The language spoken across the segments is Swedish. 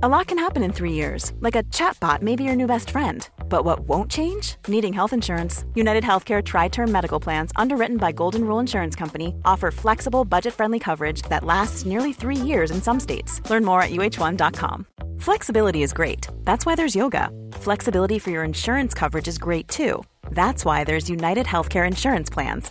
A lot can happen in three years, like a chatbot may be your new best friend. But what won't change? Needing health insurance. United Healthcare Tri Term Medical Plans, underwritten by Golden Rule Insurance Company, offer flexible, budget friendly coverage that lasts nearly three years in some states. Learn more at uh1.com. Flexibility is great. That's why there's yoga. Flexibility for your insurance coverage is great too. That's why there's United Healthcare Insurance Plans.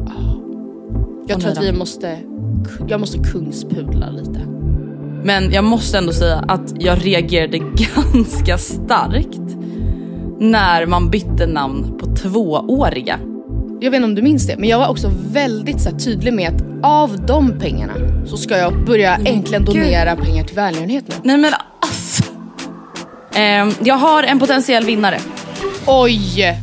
Jag tror att vi måste, jag måste kungspudla lite. Men jag måste ändå säga att jag reagerade ganska starkt när man bytte namn på tvååriga. Jag vet inte om du minns det, men jag var också väldigt så här, tydlig med att av de pengarna så ska jag börja äntligen donera pengar till välgörenhet nu. Nej men alltså. Ehm, jag har en potentiell vinnare. Oj!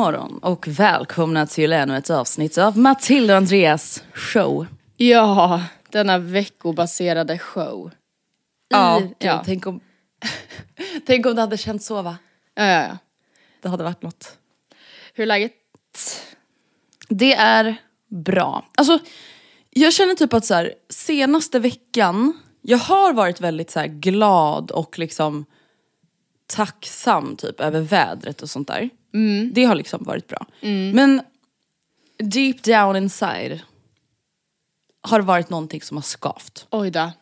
Morgon och välkomna till ännu ett avsnitt av Matilda och Andreas show. Ja, denna veckobaserade show. I, Ja. Tänk, om, tänk om det hade känts så va? ja, ja, ja. Det hade varit något. Hur är läget? Det är bra. Alltså, jag känner typ att så här, senaste veckan, jag har varit väldigt så här, glad och liksom tacksam typ över vädret och sånt där. Det har liksom varit bra. Men deep down inside har det varit någonting som har skavt. Oj då.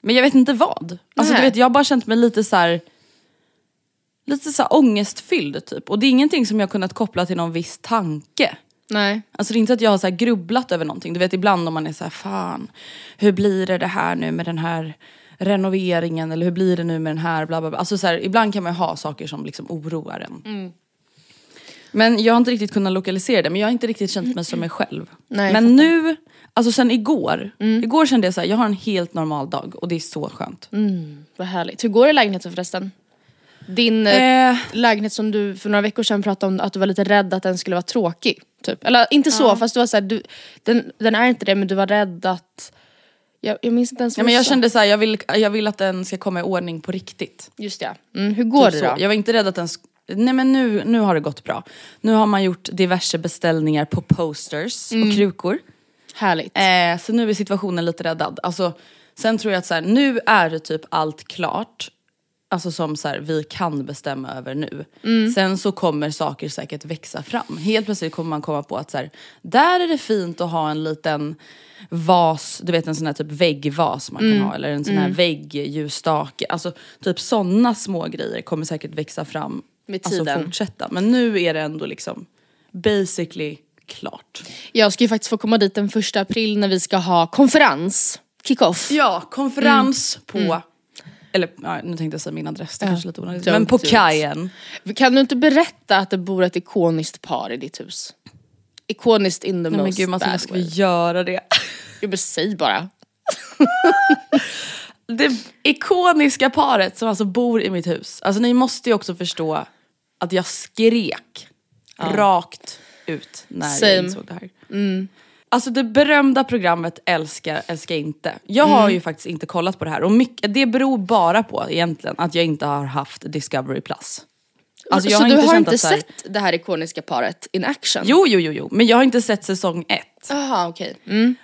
Men jag vet inte vad. Alltså du vet, jag har bara känt mig lite så här. Lite så här ångestfylld typ. Och det är ingenting som jag har kunnat koppla till någon viss tanke. Nej. Alltså det är inte att jag har så grubblat över någonting. Du vet ibland om man är så här, fan, hur blir det det här nu med den här renoveringen eller hur blir det nu med den här bla bla bla. Alltså så här, ibland kan man ju ha saker som liksom oroar en. Men jag har inte riktigt kunnat lokalisera det, men jag har inte riktigt känt mig som mig själv. Nej, men nu, alltså sen igår, igår kände jag så här, jag har en helt normal dag och det är så skönt. Vad härligt. Hur går det i lägenheten förresten? Din eh, Eh, lägenhet som du för några veckor sedan pratade om att du var lite rädd att den skulle vara tråkig. Typ. Eller inte så, fast du var såhär, du, den, den är inte det men du var rädd att... Jag, jag minns inte ens ja, vad men du jag sa. kände så här, jag vill, jag vill att den ska komma i ordning på riktigt. Just det. Mm, hur går Typ det så. då? Jag var inte rädd att den... Nej men nu, nu har det gått bra. Nu har man gjort diverse beställningar på posters och krukor. Härligt. Eh, så nu är situationen lite räddad. Alltså, sen tror jag att så här, nu är det typ allt klart. Alltså som så här, vi kan bestämma över nu. Sen så kommer saker säkert växa fram. Helt plötsligt kommer man komma på att så här, där är det fint att ha en liten vas, du vet en sån här typ väggvas man kan ha. Eller en sån här väggljusstake. Alltså typ sådana små grejer kommer säkert växa fram. Med Alltså tiden. fortsätta. Men nu är det ändå liksom basically klart. Jag ska ju faktiskt få komma dit den första april när vi ska ha konferens. Kick-off. Ja, konferens Mm. på, eller ja, nu tänkte jag säga min adress, det är kanske är lite onödigt. Men på kajen. Kan du inte berätta att det bor ett ikoniskt par i ditt hus? Ikoniskt in the Nej men most gud Matilda, ska vi göra det? Jo men säg bara. Det ikoniska paret som alltså bor i mitt hus. Alltså ni måste ju också förstå att jag skrek rakt ut när Same. jag insåg det här. Alltså det berömda programmet Älskar, älskar inte. Jag har ju faktiskt inte kollat på det här och mycket, det beror bara på egentligen att jag inte har haft Discovery Plus. Alltså, så du har inte att här- sett det här ikoniska paret in action? Jo, jo, jo, jo, men jag har inte sett säsong ett. Jaha okej. Mm.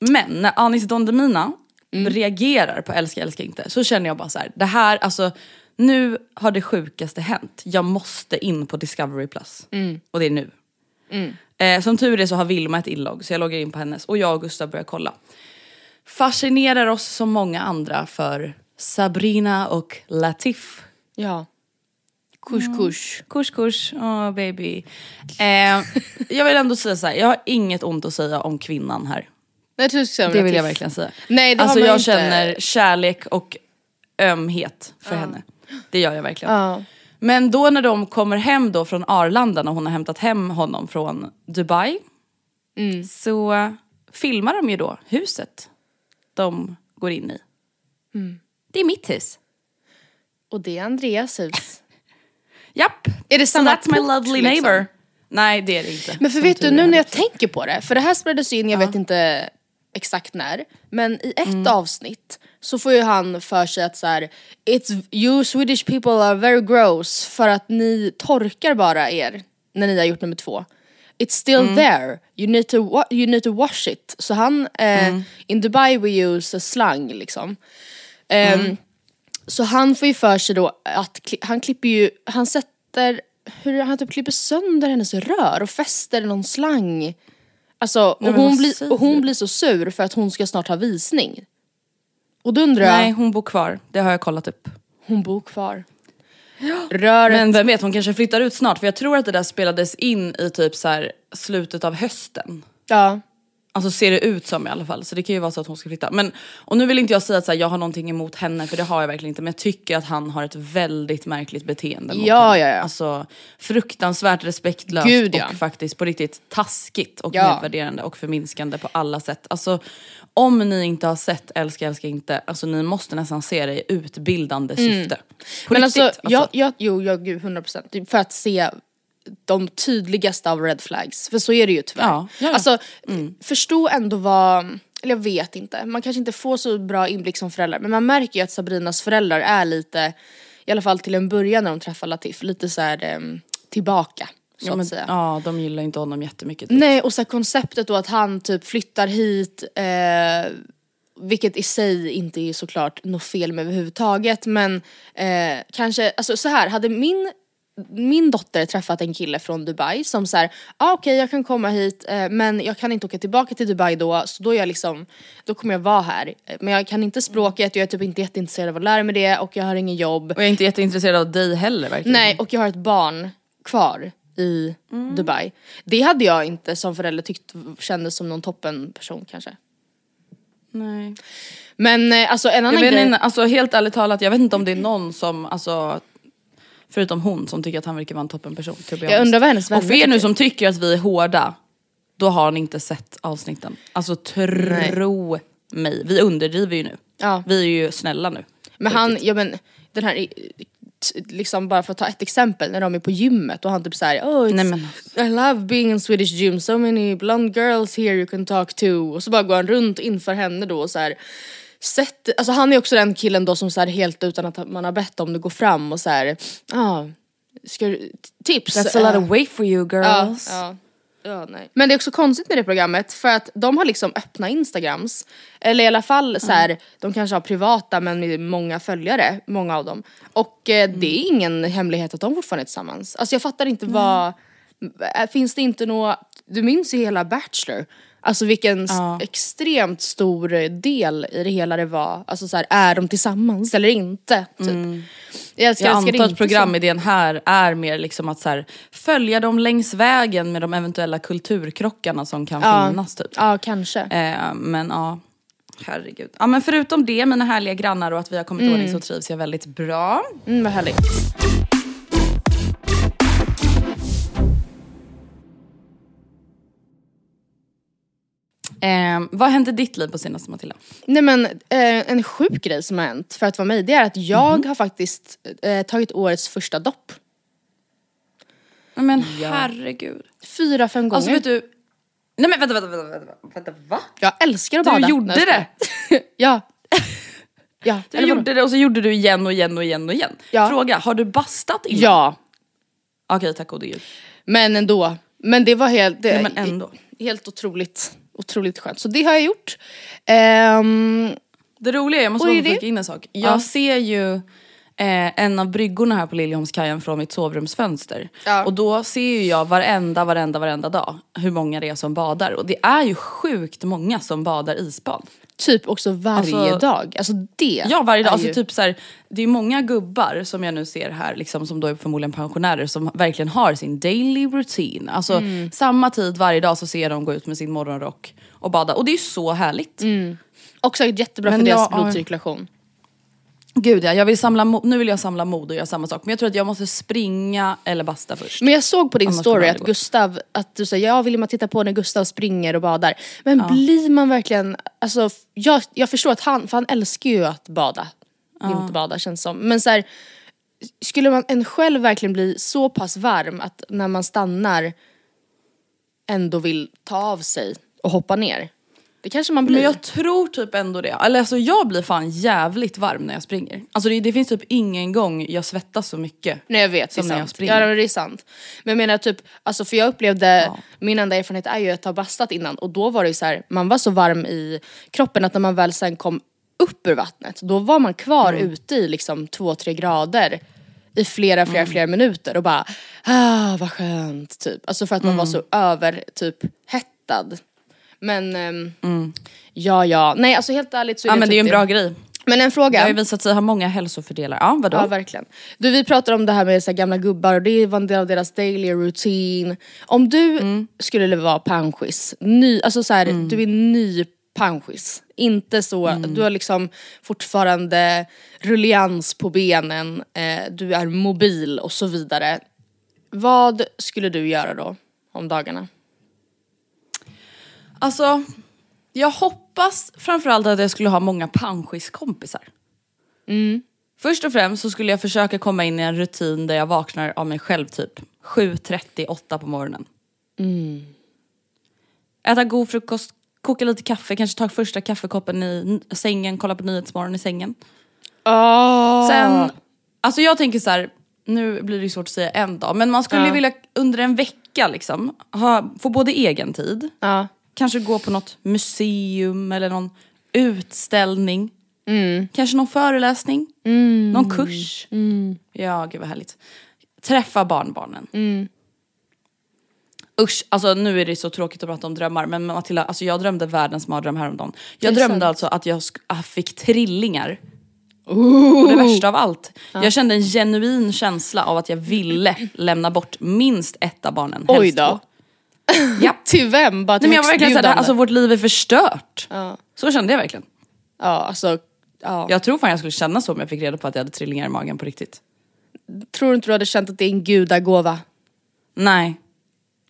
Men när Anis Don Demina Mm. reagerar på Älska, älska inte så känner jag bara så här, det här, alltså nu har det sjukaste hänt. Jag måste in på Discovery Plus. Mm. Och det är nu. Eh, som tur är så har Vilma ett inlogg så jag loggar in på hennes och jag och Gustav börjar kolla. Fascinerar oss som många andra för Sabrina och Latif. Ja. Kush kush. Kurs kurs, oh baby. Eh, jag vill ändå säga så här, jag har inget ont att säga om kvinnan här. Nej, ska Det vill jag verkligen säga. Nej, det alltså jag inte. känner kärlek och ömhet för henne. Det gör jag verkligen. Ja. Men då när de kommer hem då från Arlanda när hon har hämtat hem honom från Dubai. Mm. Så filmar de ju då huset de går in i. Mm. Det är mitt hus. Och det är Andreas hus. Japp. Är det So samma that's my lovely liksom? neighbor. Nej det är det inte. Men för vet du, nu är. när jag tänker på det, för det här spelades in, jag vet inte exakt när, men i ett Mm. avsnitt så får ju han för sig att så här, It's you Swedish people are very gross för att ni torkar bara er när ni har gjort nummer två. It's still Mm. there, you need, to you need to wash it. Så han, eh, Mm. in Dubai we use a slang liksom. Mm. Så han får ju för sig då att kli- han klipper ju, han sätter, hur han typ klipper sönder hennes rör och fäster någon slang. Alltså, och, hon blir, och hon blir så sur för att hon ska snart ha visning. Och då undrar jag, Nej hon bor kvar, det har jag kollat upp. hon bor kvar. Röret, Men vem vet, hon kanske flyttar ut snart för jag tror att det där spelades in i typ så slutet av hösten. ja. Alltså ser det ut som i alla fall, så det kan ju vara så att hon ska flytta. Men, och nu vill inte jag säga att så här, jag har någonting emot henne, för det har jag verkligen inte. Men jag tycker att han har ett väldigt märkligt beteende mot Ja, henne. ja, ja. Alltså fruktansvärt respektlöst Gud, ja. och faktiskt på riktigt taskigt och Ja. nedvärderande och förminskande på alla sätt. Alltså om ni inte har sett Älska, älska inte, alltså ni måste nästan se det i utbildande syfte. På Men riktigt, alltså, jag, jag, jo, jag, gud 100% Typ för att se de tydligaste av red flags. För så är det ju tyvärr. Ja, ja, ja. Alltså, förstå ändå vad, eller jag vet inte, man kanske inte får så bra inblick som föräldrar men man märker ju att Sabrinas föräldrar är lite, i alla fall till en början när de träffar Latif, lite så här em, tillbaka. Så ja, men, att säga. ja, de gillar inte honom jättemycket. Nej och så här konceptet då att han typ flyttar hit, eh, vilket i sig inte är såklart något fel med överhuvudtaget men eh, kanske, alltså så här hade min min dotter träffat en kille från Dubai som såhär, ah, okej jag kan komma hit eh, men jag kan inte åka tillbaka till Dubai då så då är jag liksom, då kommer jag vara här. Eh, Men jag kan inte språket, jag är typ inte jätteintresserad av att lära mig det och jag har ingen jobb. Och jag är inte jätteintresserad av dig heller verkligen. Nej och jag har ett barn kvar i Dubai. Det hade jag inte som förälder tyckt kändes som någon toppen person kanske. Nej. Men eh, alltså en Jag annan vet grej. inte, alltså helt ärligt talat, jag vet inte om det är någon som, alltså förutom hon som tycker att han verkar vara en toppenperson. Jag undrar vad hennes Och vänner för er nu tycker. som tycker att vi är hårda, då har ni inte sett avsnitten. Alltså tro mig, vi underdriver ju nu. Ja. Vi är ju snälla nu. Men han, riktigt. ja men den här, liksom bara för att ta ett exempel, när de är på gymmet och han typ såhär oh Nej, men- I love being in Swedish gym, so many blonde girls here you can talk to. Och så bara går han runt inför henne då och så här. Sätt, alltså han är också den killen då som så här helt utan att man har bett om det går fram och så här, ah, ska du, tips. That's a lot eh, of weight for you girls. Ja, ja. Ja, nej. Men det är också konstigt med det programmet för att de har liksom öppna instagrams. Eller i alla fall så här, de kanske har privata men med många följare, många av dem. Och eh, det är ingen hemlighet att de fortfarande är tillsammans. Alltså jag fattar inte vad, äh, finns det inte något, du minns ju hela Bachelor. Alltså vilken Ja. extremt stor del i det hela det var. Alltså så här, är de tillsammans eller inte? Typ. Jag älskar, Jag antar att inte så. programidén här är mer liksom att så här, följa dem längs vägen med de eventuella kulturkrockarna som kan Ja. finnas typ. Ja, kanske. Eh, men ja, herregud. Ja men förutom det, mina härliga grannar och att vi har kommit i ordning så trivs jag väldigt bra. Mm, vad härligt. Eh, vad hände i ditt liv på senaste Matilda? Nej men eh, en sjuk grej som har hänt för att vara mig det är att jag har faktiskt eh, tagit årets första dopp. Nej, Men herregud. Fyra, fem gånger. Alltså vet du, nej men vänta, vänta, vänta, vänta, vänta va? Jag älskar att Du bada. gjorde Nej, jag skojar. ja. ja. Du eller vadå? gjorde det och så gjorde du igen och igen och igen och igen. Ja. Fråga, har du bastat innan? Ja, Okej, tack gode gud. men ändå. Men det var helt, det, Nej, men ändå. helt otroligt, otroligt skönt. Så det har jag gjort. Ehm, Det roliga är, jag måste bara flika in en sak. Jag Ja. ser ju eh, en av bryggorna här på Liljeholmskajen från mitt sovrumsfönster. Ja. Och då ser ju jag varenda, varenda, varenda dag hur många det är som badar. Och det är ju sjukt många som badar isbad. Typ också varje Alltså- dag. Alltså det Ja varje dag, är alltså ju- typ så här, det är många gubbar som jag nu ser här liksom, som då är förmodligen pensionärer som verkligen har sin daily routine. Alltså Mm. samma tid varje dag så ser jag dem gå ut med sin morgonrock och bada och det är ju så härligt. Också jättebra Men för deras jag har- blodcirkulation. Gud ja, jag vill samla nu vill jag samla mod och göra samma sak. Men jag tror att jag måste springa eller basta först. Men jag såg på din Annars story att gå. Gustav, att du säger jag vill man titta på när Gustav springer och badar. Men blir man verkligen, alltså jag, jag förstår att han, för han älskar ju att bada. Vinterbada känns som. Men så här, skulle man en själv verkligen bli så pass varm att när man stannar ändå vill ta av sig och hoppa ner? Det kanske man blir. Men jag tror typ ändå det. Eller alltså jag blir fan jävligt varm när jag springer. Alltså det, det finns typ ingen gång jag svettas så mycket. Nej jag vet, Som det är när jag sant. springer. Ja det är sant. Men jag menar typ, alltså för jag upplevde, min enda erfarenhet är ju att ha bastat innan och då var det ju så här, man var så varm i kroppen att när man väl sen kom upp ur vattnet, då var man kvar Mm. ute i liksom två, tre grader i flera, flera, Mm. flera minuter och bara, ah vad skönt typ. Alltså för att man var Mm. så över typ hettad. Men ehm, ja ja, nej alltså helt ärligt så är Mm. Ja det men det är ju en typ bra grej. Men en fråga. Det har ju visat sig ha många hälsofördelar. Ja vadå? Ja verkligen. Du vi pratar om det här med så här gamla gubbar och det var en del av deras daily routine. Om du Mm. skulle vara panschis, ny, alltså så här, du är ny panschis. Inte så, Mm. du har liksom fortfarande rullians på benen, eh, du är mobil och så vidare. Vad skulle du göra då om dagarna? Alltså, jag hoppas framförallt att jag skulle ha många panschiskompisar. Först och främst så skulle jag försöka komma in i en rutin där jag vaknar av mig själv typ 7.30, 8 på morgonen. Äta god frukost, koka lite kaffe, kanske ta första kaffekoppen i sängen, kolla på Nyhetsmorgon i sängen. Oh. Sen, alltså jag tänker så här, nu blir det svårt att säga en dag, men man skulle Ja. vilja under en vecka liksom ha, få både egen tid, Ja. Kanske gå på något museum eller någon utställning. Kanske någon föreläsning, någon kurs. Ja, gud vad härligt. Träffa barnbarnen. Usch, alltså nu är det så tråkigt att prata om drömmar men Matilda, alltså jag drömde världens mardröm häromdagen. Jag drömde sant. alltså att jag fick trillingar. Och det värsta av allt, jag kände en genuin känsla av att jag ville lämna bort minst ett av barnen. Oj då. två. Ja. Till vem? Bara till Nej, men jag var verkligen såhär, alltså vårt liv är förstört. Ja. Så kände jag verkligen. Ja alltså, ja. Jag tror fan jag skulle känna så om jag fick reda på att jag hade trillingar i magen på riktigt. Tror du inte du hade känt att det är en gudagåva? Nej.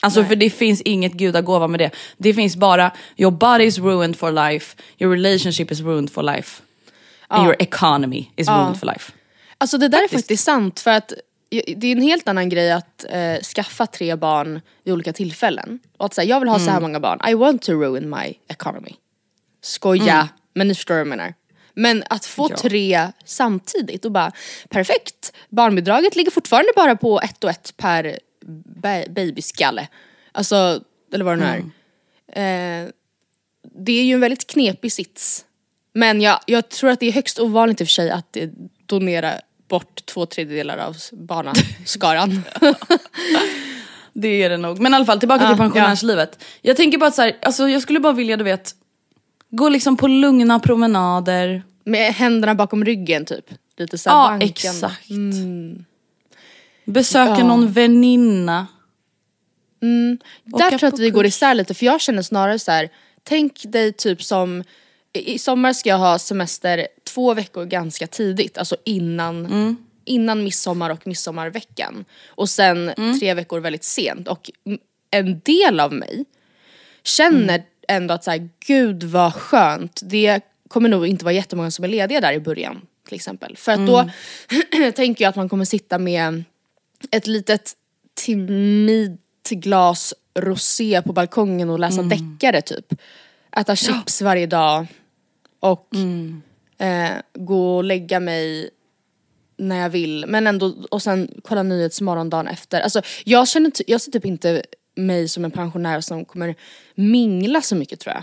Alltså Nej. för det finns inget gudagåva med det. Det finns bara your body is ruined for life, your relationship is ruined for life. And your economy is ruined for life. Alltså det där är faktiskt sant för att det är en helt annan grej att eh, skaffa tre barn vid olika tillfällen. Och att säga jag vill ha så här många barn, I want to ruin my economy. Skoja, men ni förstår vad jag menar. Men att få Ja. tre samtidigt och bara perfekt, barnbidraget ligger fortfarande bara på ett och ett per ba- babyskalle. Alltså, eller vad det nu är. Eh, det är ju en väldigt knepig sits. Men jag, jag tror att det är högst ovanligt i och för sig att eh, donera bort två tredjedelar av barnaskaran. Det är det nog. Men i alla fall tillbaka till pensionärslivet. Jag tänker bara att så här, alltså jag skulle bara vilja du vet, gå liksom på lugna promenader. Med händerna bakom ryggen typ. Lite såhär Ja vankande. exakt. Besöka Ja. någon väninna. Där Åka tror jag att vi går isär lite för jag känner snarare så här. tänk dig typ som i sommar ska jag ha semester två veckor ganska tidigt, alltså innan, Mm. innan midsommar och midsommarveckan. Och sen Mm. tre veckor väldigt sent. Och en del av mig känner Mm. ändå att så här, gud vad skönt, det kommer nog inte vara jättemånga som är lediga där i början till exempel. För att då Mm. tänker jag att man kommer sitta med ett litet timid glas rosé på balkongen och läsa deckare typ. Äta chips varje dag och eh, gå och lägga mig när jag vill men ändå och sen kolla Nyhetsmorgon dagen efter. Alltså jag känner jag ser typ inte mig som en pensionär som kommer mingla så mycket tror jag.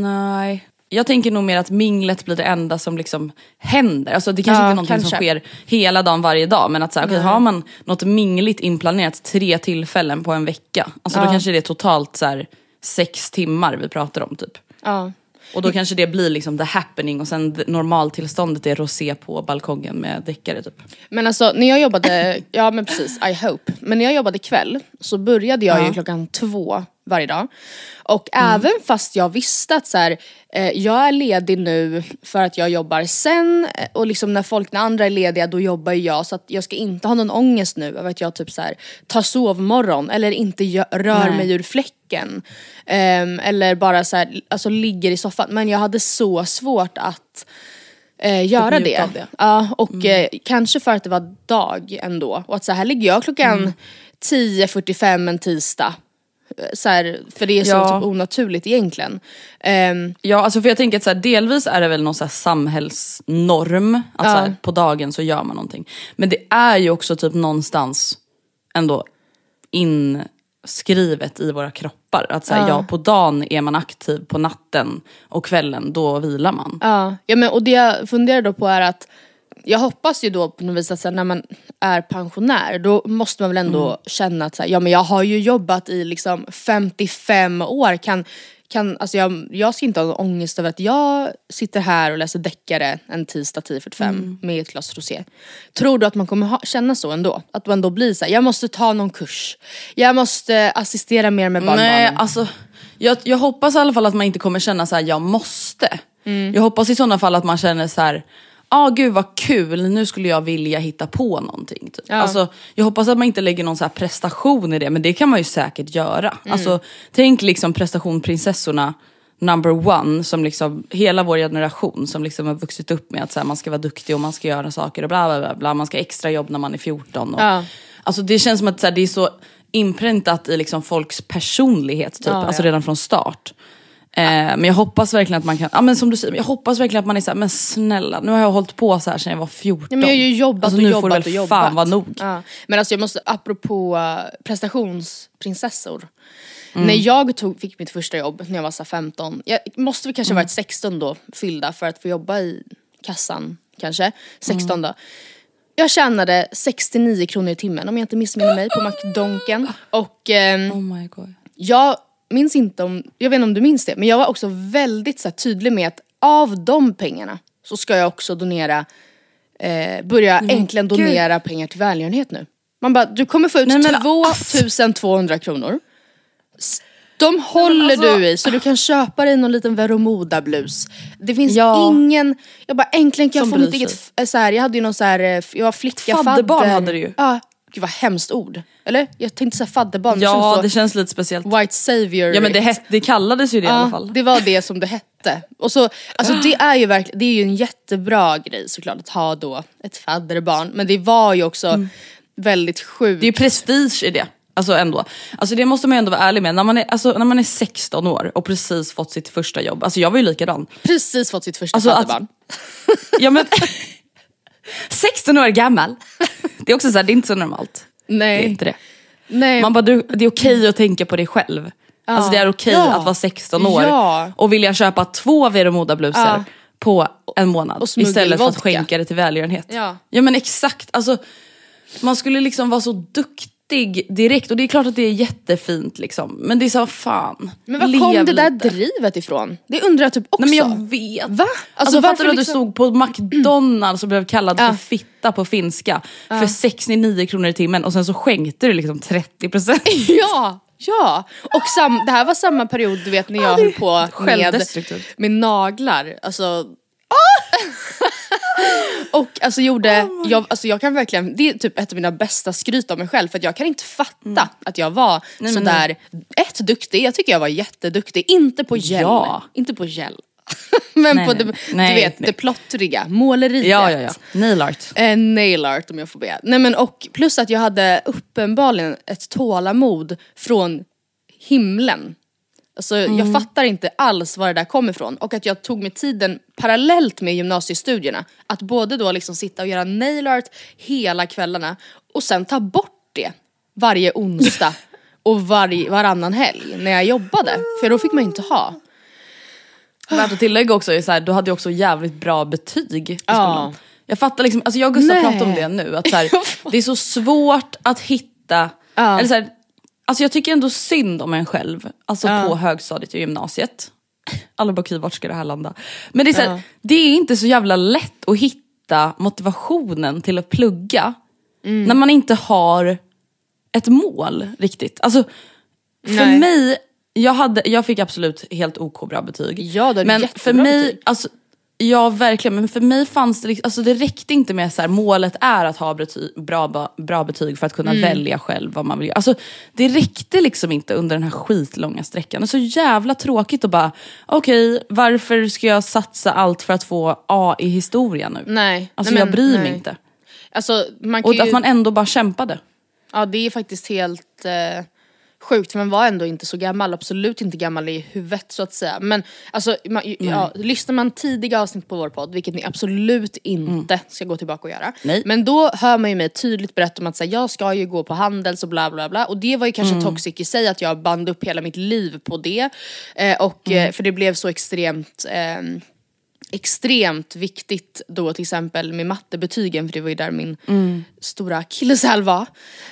Nej. Jag tänker nog mer att minglet blir det enda som liksom händer. Alltså det kanske Ja, inte är någonting som kanske. sker hela dagen varje dag men att så här, okej, har man något mingligt inplanerat tre tillfällen på en vecka. Alltså då Ja. kanske det är totalt så här, sex timmar vi pratar om typ. Ja. Och då kanske det blir liksom the happening och sen det- normaltillståndet är rosé på balkongen med deckare typ. Men alltså när jag jobbade, ja men precis, I hope. Men när jag jobbade kväll så började jag ju klockan två varje dag. Och även fast jag visste att så här, eh, jag är ledig nu för att jag jobbar sen eh, och liksom när folk, när andra är lediga då jobbar jag så att jag ska inte ha någon ångest nu över att jag typ så här, tar sovmorgon eller inte gö- rör Nej. mig ur fläcken. Ehm, eller bara så här, alltså ligger i soffan. Men jag hade så svårt att eh, göra det. det. Ja, och eh, kanske för att det var dag ändå. Och att så här ligger jag klockan Mm. 10.45 en tisdag. Så här, för det är så Ja. typ onaturligt egentligen. Ehm, Ja, alltså för jag tänker att så här, delvis är det väl någon så här samhällsnorm. Att så här, på dagen så gör man någonting. Men det är ju också typ någonstans ändå inskrivet i våra kroppar. Att så här, ja. på dagen är man aktiv, på natten och kvällen då vilar man. Ja, ja men, och det jag funderar då på är att jag hoppas ju då på något vis att så här, när man är pensionär då måste man väl ändå Mm. känna att så här, ja men jag har ju jobbat i liksom 55 år, kan, kan, alltså jag, jag ska inte ha någon ångest över att jag sitter här och läser deckare en tisdag 10.45 Mm. med ett glas rosé. Tror du att man kommer ha, känna så ändå? Att man ändå blir så här, jag måste ta någon kurs, jag måste assistera mer med barnbarnen. Nej, alltså jag, jag hoppas i alla fall att man inte kommer känna så här: jag måste. Mm. Jag hoppas i sådana fall att man känner så här. Ah, gud vad kul, nu skulle jag vilja hitta på någonting. Typ. Ja. Alltså, jag hoppas att man inte lägger någon så här prestation i det, men det kan man ju säkert göra. Mm. Alltså, tänk liksom prestationprinsessorna number one, som liksom hela vår generation som liksom har vuxit upp med att så här, man ska vara duktig och man ska göra saker och bla bla bla, bla. man ska extra jobb när man är 14. Och, Ja. Alltså det känns som att så här, det är så inpräntat i liksom folks personlighet typ, Ja, alltså redan från start. Eh, men jag hoppas verkligen att man kan, ja men som du säger, jag hoppas verkligen att man är såhär, men snälla nu har jag hållit på så här sedan jag var 14. Ja, men jag har ju jobbat alltså, och nu jobbat får det väl och jobbat. fan vara nog. Ja. Men alltså jag måste, apropå uh, prestationsprinsessor. Mm. När jag tog, fick mitt första jobb när jag var så här 15, jag måste väl kanske Mm. varit 16 då fyllda för att få jobba i kassan kanske, 16 Mm. då. Jag tjänade 69 kronor i timmen om jag inte missminner mig på McDonken och ehm, Oh my god. jag minns inte om, jag vet inte om du minns det, men jag var också väldigt så här, tydlig med att av de pengarna så ska jag också donera, eh, börja äntligen gud. donera pengar till välgörenhet nu. Man bara, du kommer få ut Nej, men alltså- 2200 kronor. S- De håller alltså- du i så du kan köpa dig någon liten Veromoda-blus. Det finns Ja. ingen, jag bara äntligen kan jag få mitt eget, f- så här, jag hade ju någon så här, eh, jag var flicka, Fadderbarn fadder. hade du ju. Ja, gud vad hemskt ord. Eller? Jag tänkte säga fadderbarn, det Ja känns det känns lite speciellt. white savior. Ja men det, het, det kallades ju det i alla fall. det var det som det hette. Och så, alltså det är ju verkligen, det är ju en jättebra grej såklart att ha då ett fadderbarn. Men det var ju också väldigt sjukt. Mm. Det är ju prestige i det. Alltså ändå. Alltså det måste man ju ändå vara ärlig med. När man, är, alltså, när man är 16 år och precis fått sitt första jobb. Alltså jag var ju likadan. precis fått sitt första Alltså att- fadderbarn. Ja men 16 år gammal. Det är också så här, det är inte så normalt. Det är Nej. inte det. Nej. Man bara, du, det är okej att tänka på dig själv. Alltså det är okej Ja. att vara 16 år Ja. och vilja köpa två Veromoda blusar Ja. på en månad istället för att skänka det till välgörenhet. Ja. ja men exakt, alltså man skulle liksom vara så duktig direkt och det är klart att det är jättefint liksom. Men det är så fan. men var kom det där lite. drivet ifrån? Det undrar jag typ också. Nej men jag vet. Va? Alltså, varför fattar du att du liksom- stod på McDonalds och blev kallad Ja. för fitta på finska för 69 kronor i timmen och sen så skänkte du liksom 30%. Ja, ja. Och sam, det här var samma period du vet när jag höll på med, med naglar. Alltså, och alltså gjorde, jag, alltså jag kan verkligen, det är typ ett av mina bästa skryt om mig själv för att jag kan inte fatta att jag var men sådär, ett duktig, jag tycker jag var jätteduktig, inte på gel, Ja. inte på gel. Men Nej, på nej, det, nej, du vet, nej. det plottriga, måleriet. Ja, ja, ja. Nail art. Eh, nail art om jag får be. Nej men och plus att jag hade uppenbarligen ett tålamod från himlen. Alltså jag fattar inte alls var det där kom ifrån och att jag tog mig tiden parallellt med gymnasiestudierna att både då liksom sitta och göra nail art hela kvällarna och sen ta bort det varje onsdag och varje, varannan helg när jag jobbade. För då fick man inte ha. Värt att tillägga också är så här, du hade ju också jävligt bra betyg i Ja. skolan. Jag fattar liksom, alltså jag och Gustav Nej. pratar om det nu, att så här, det är så svårt att hitta, Ja. eller så här, alltså jag tycker ändå synd om en själv, alltså Ja. på högstadiet och gymnasiet. Alla bara okej vart ska det här landa? Men det är, så här, Ja. det är inte så jävla lätt att hitta motivationen till att plugga när man inte har ett mål riktigt. Alltså för Nej. mig jag, hade, jag fick absolut helt OK bra betyg. Ja, Men för mig, betyg. alltså, ja verkligen, men för mig fanns det liksom, alltså det räckte inte med så här, målet är att ha betyg, bra, bra, betyg för att kunna Mm. välja själv vad man vill göra. Alltså, det räckte liksom inte under den här skitlånga sträckan. Det är så jävla tråkigt att bara, okej varför ska jag satsa allt för att få A i historia nu? Nej. Alltså nej, jag men- bryr mig nej. inte. Alltså man Och ju... att man ändå bara kämpade. Ja det är faktiskt helt eh, sjukt för man var ändå inte så gammal, absolut inte gammal i huvudet så att säga. Men alltså, man, ja, lyssnar man tidiga avsnitt på vår podd, vilket ni absolut inte ska gå tillbaka och göra. Mm. Nej. Men då hör man ju mig tydligt berätta om att här, jag ska ju gå på Handels och bla bla bla. Och det var ju kanske Mm. toxic i sig att jag band upp hela mitt liv på det. Eh, och, Mm. eh, för det blev så extremt ehm, extremt viktigt då till exempel med mattebetygen för det var ju där min stora akilleshäl var.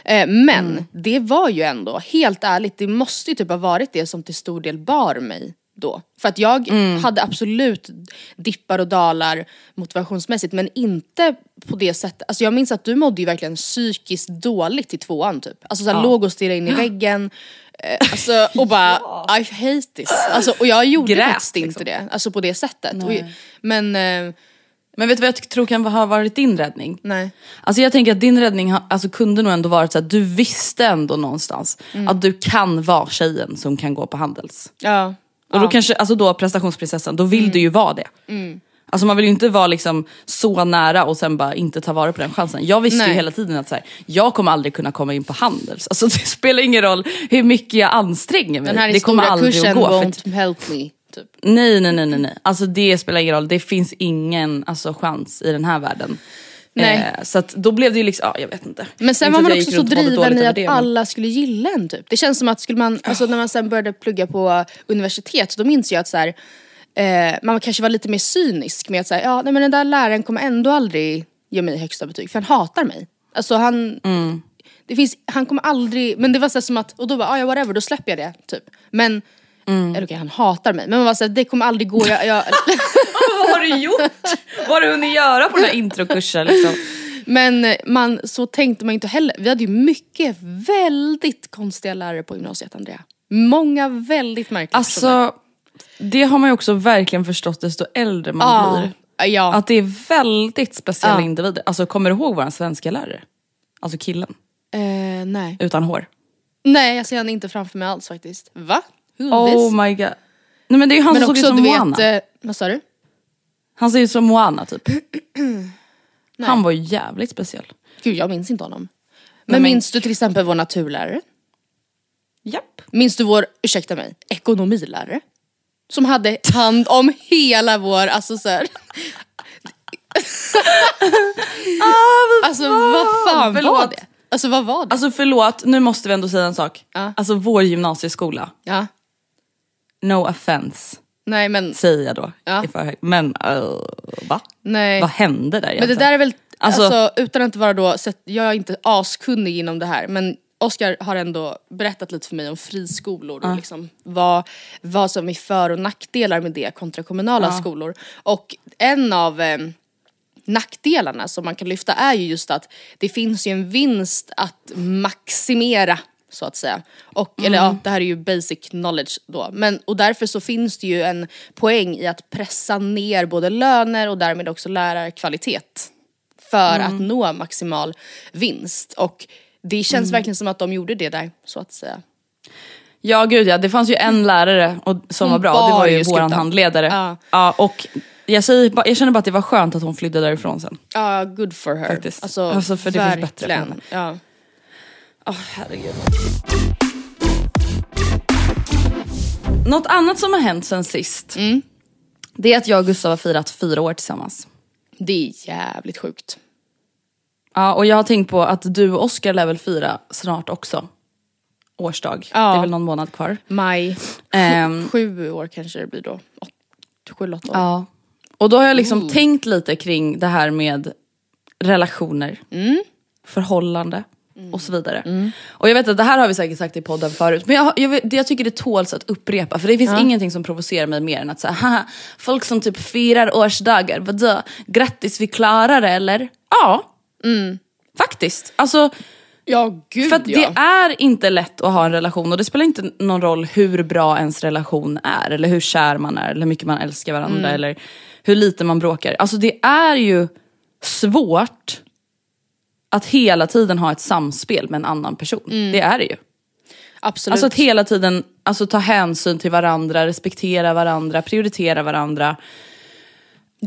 Eh, men det var ju ändå, helt ärligt, det måste ju typ ha varit det som till stor del bar mig då. För att jag hade absolut dippar och dalar motivationsmässigt men inte på det sättet. Alltså jag minns att du mådde ju verkligen psykiskt dåligt i tvåan typ. Alltså såhär låg och stirrade in i väggen. Eh, Alltså, och bara I hate this. Alltså, och jag gjorde Grät, faktiskt inte liksom. det. Alltså på det sättet. Och, men eh, Men vet du vad jag tror kan ha varit din räddning? nej. Alltså jag tänker att din räddning ha, alltså kunde nog ändå varit så att du visste ändå någonstans Mm. att du kan vara tjejen som kan gå på Handels. Ja. Och då kanske, alltså då prestationsprinsessan, då vill du ju vara det. Mm. Alltså man vill ju inte vara liksom så nära och sen bara inte ta vara på den chansen. Jag visste ju Nej. hela tiden att så här, jag kommer aldrig kunna komma in på Handels. Alltså det spelar ingen roll hur mycket jag anstränger mig. Den här det kommer aldrig kursen att gå. För won't help me. Typ. Nej nej nej nej nej. Alltså det spelar ingen roll, det finns ingen alltså, chans i den här världen. Nej. Eh, så att då blev det ju liksom, ja jag vet inte. Men sen Inte var man också så driven i att det, men- alla skulle gilla en typ. Det känns som att skulle man, alltså när man sen började plugga på universitet då minns jag att så här, eh, man kanske var lite mer cynisk med att säga ja nej men den där läraren kommer ändå aldrig ge mig högsta betyg för han hatar mig. Alltså han, Mm. det finns, han kommer aldrig, men det var så som att, och då bara ah, ja whatever då släpper jag det typ. Men, Mm. eller okej han hatar mig men man var så här, det kommer aldrig gå, jag, jag Vad har du gjort? Vad har du hunnit göra på den här introkursen liksom? Men eh, man, så tänkte man inte heller. Vi hade ju mycket väldigt konstiga lärare på gymnasiet Andrea. Många väldigt märkliga personer. Alltså, det har man ju också verkligen förstått desto äldre man blir. Ja. Att det är väldigt speciella Ja. individer. Alltså kommer du ihåg vår svenska lärare? Alltså killen, Eh, nej. utan hår. nej, jag ser han inte framför mig alls faktiskt. Va? Who Oh my god. Nej men det är ju han Men som såg ut också som Moana. vet, eh, vad sa du? Han ser ut som Moana typ. han var ju jävligt speciell. Gud jag minns inte honom. Men, men- minns du till exempel vår naturlärare? Japp. Minns du vår, ursäkta mig, ekonomilärare? Som hade hand om hela vår, alltså så här. alltså vad fan var Förlåt. det? Alltså vad var det? Alltså förlåt, nu måste vi ändå säga en sak. Ja. Alltså vår gymnasieskola, ja. no offense Nej men, säger jag då Ja. Men uh, va? nej. Vad hände där Men egentligen? det där är väl, alltså, Alltså- utan att vara då, jag är inte askunnig inom det här men Oskar har ändå berättat lite för mig om friskolor och liksom vad, vad som är för och nackdelar med det kontra kommunala skolor. Och en av eh, nackdelarna som man kan lyfta är ju just att det finns ju en vinst att maximera så att säga. Och, Eller ja, det här är ju basic knowledge då. Men, och därför så finns det ju en poäng i att pressa ner både löner och därmed också lärarkvalitet. För att nå maximal vinst. Och det känns verkligen som att de gjorde det där så att säga. Ja gud ja, det fanns ju en lärare och, som Hon var bra, det var ju skutan. handledare. Ja. Ja, och jag, säger, jag känner bara att det var skönt att hon flydde därifrån sen. Ja, good for her. Faktiskt. Alltså, Alltså, för det finns bättre för verkligen. Ja. Åh herregud. Något annat som har hänt sen sist, Mm. det är att jag och Gustav har firat fyra år tillsammans. Det är jävligt sjukt. Ja, och jag har tänkt på att du och Oskar lär väl fira snart också. Årsdag. Ja. Det är väl någon månad kvar. Maj, Ehm, sju år kanske det blir då. Åt, sju, åtta år. ja. Och då har jag liksom Mm. tänkt lite kring det här med relationer, Mm. förhållande och så vidare. Och jag vet att det här har vi säkert sagt i podden förut, men jag, jag, jag tycker det tåls att upprepa för det finns ingenting som provocerar mig mer än att säga haha, folk som typ firar årsdagar, vadå, grattis vi klarar det eller? Ja, Mm. faktiskt. Alltså, Ja gud För att ja. det är inte lätt att ha en relation och det spelar inte någon roll hur bra ens relation är eller hur kär man är eller hur mycket man älskar varandra Mm. eller hur lite man bråkar. Alltså det är ju svårt att hela tiden ha ett samspel med en annan person. Mm. Det är det ju. Absolut. Alltså att hela tiden alltså, ta hänsyn till varandra, respektera varandra, prioritera varandra.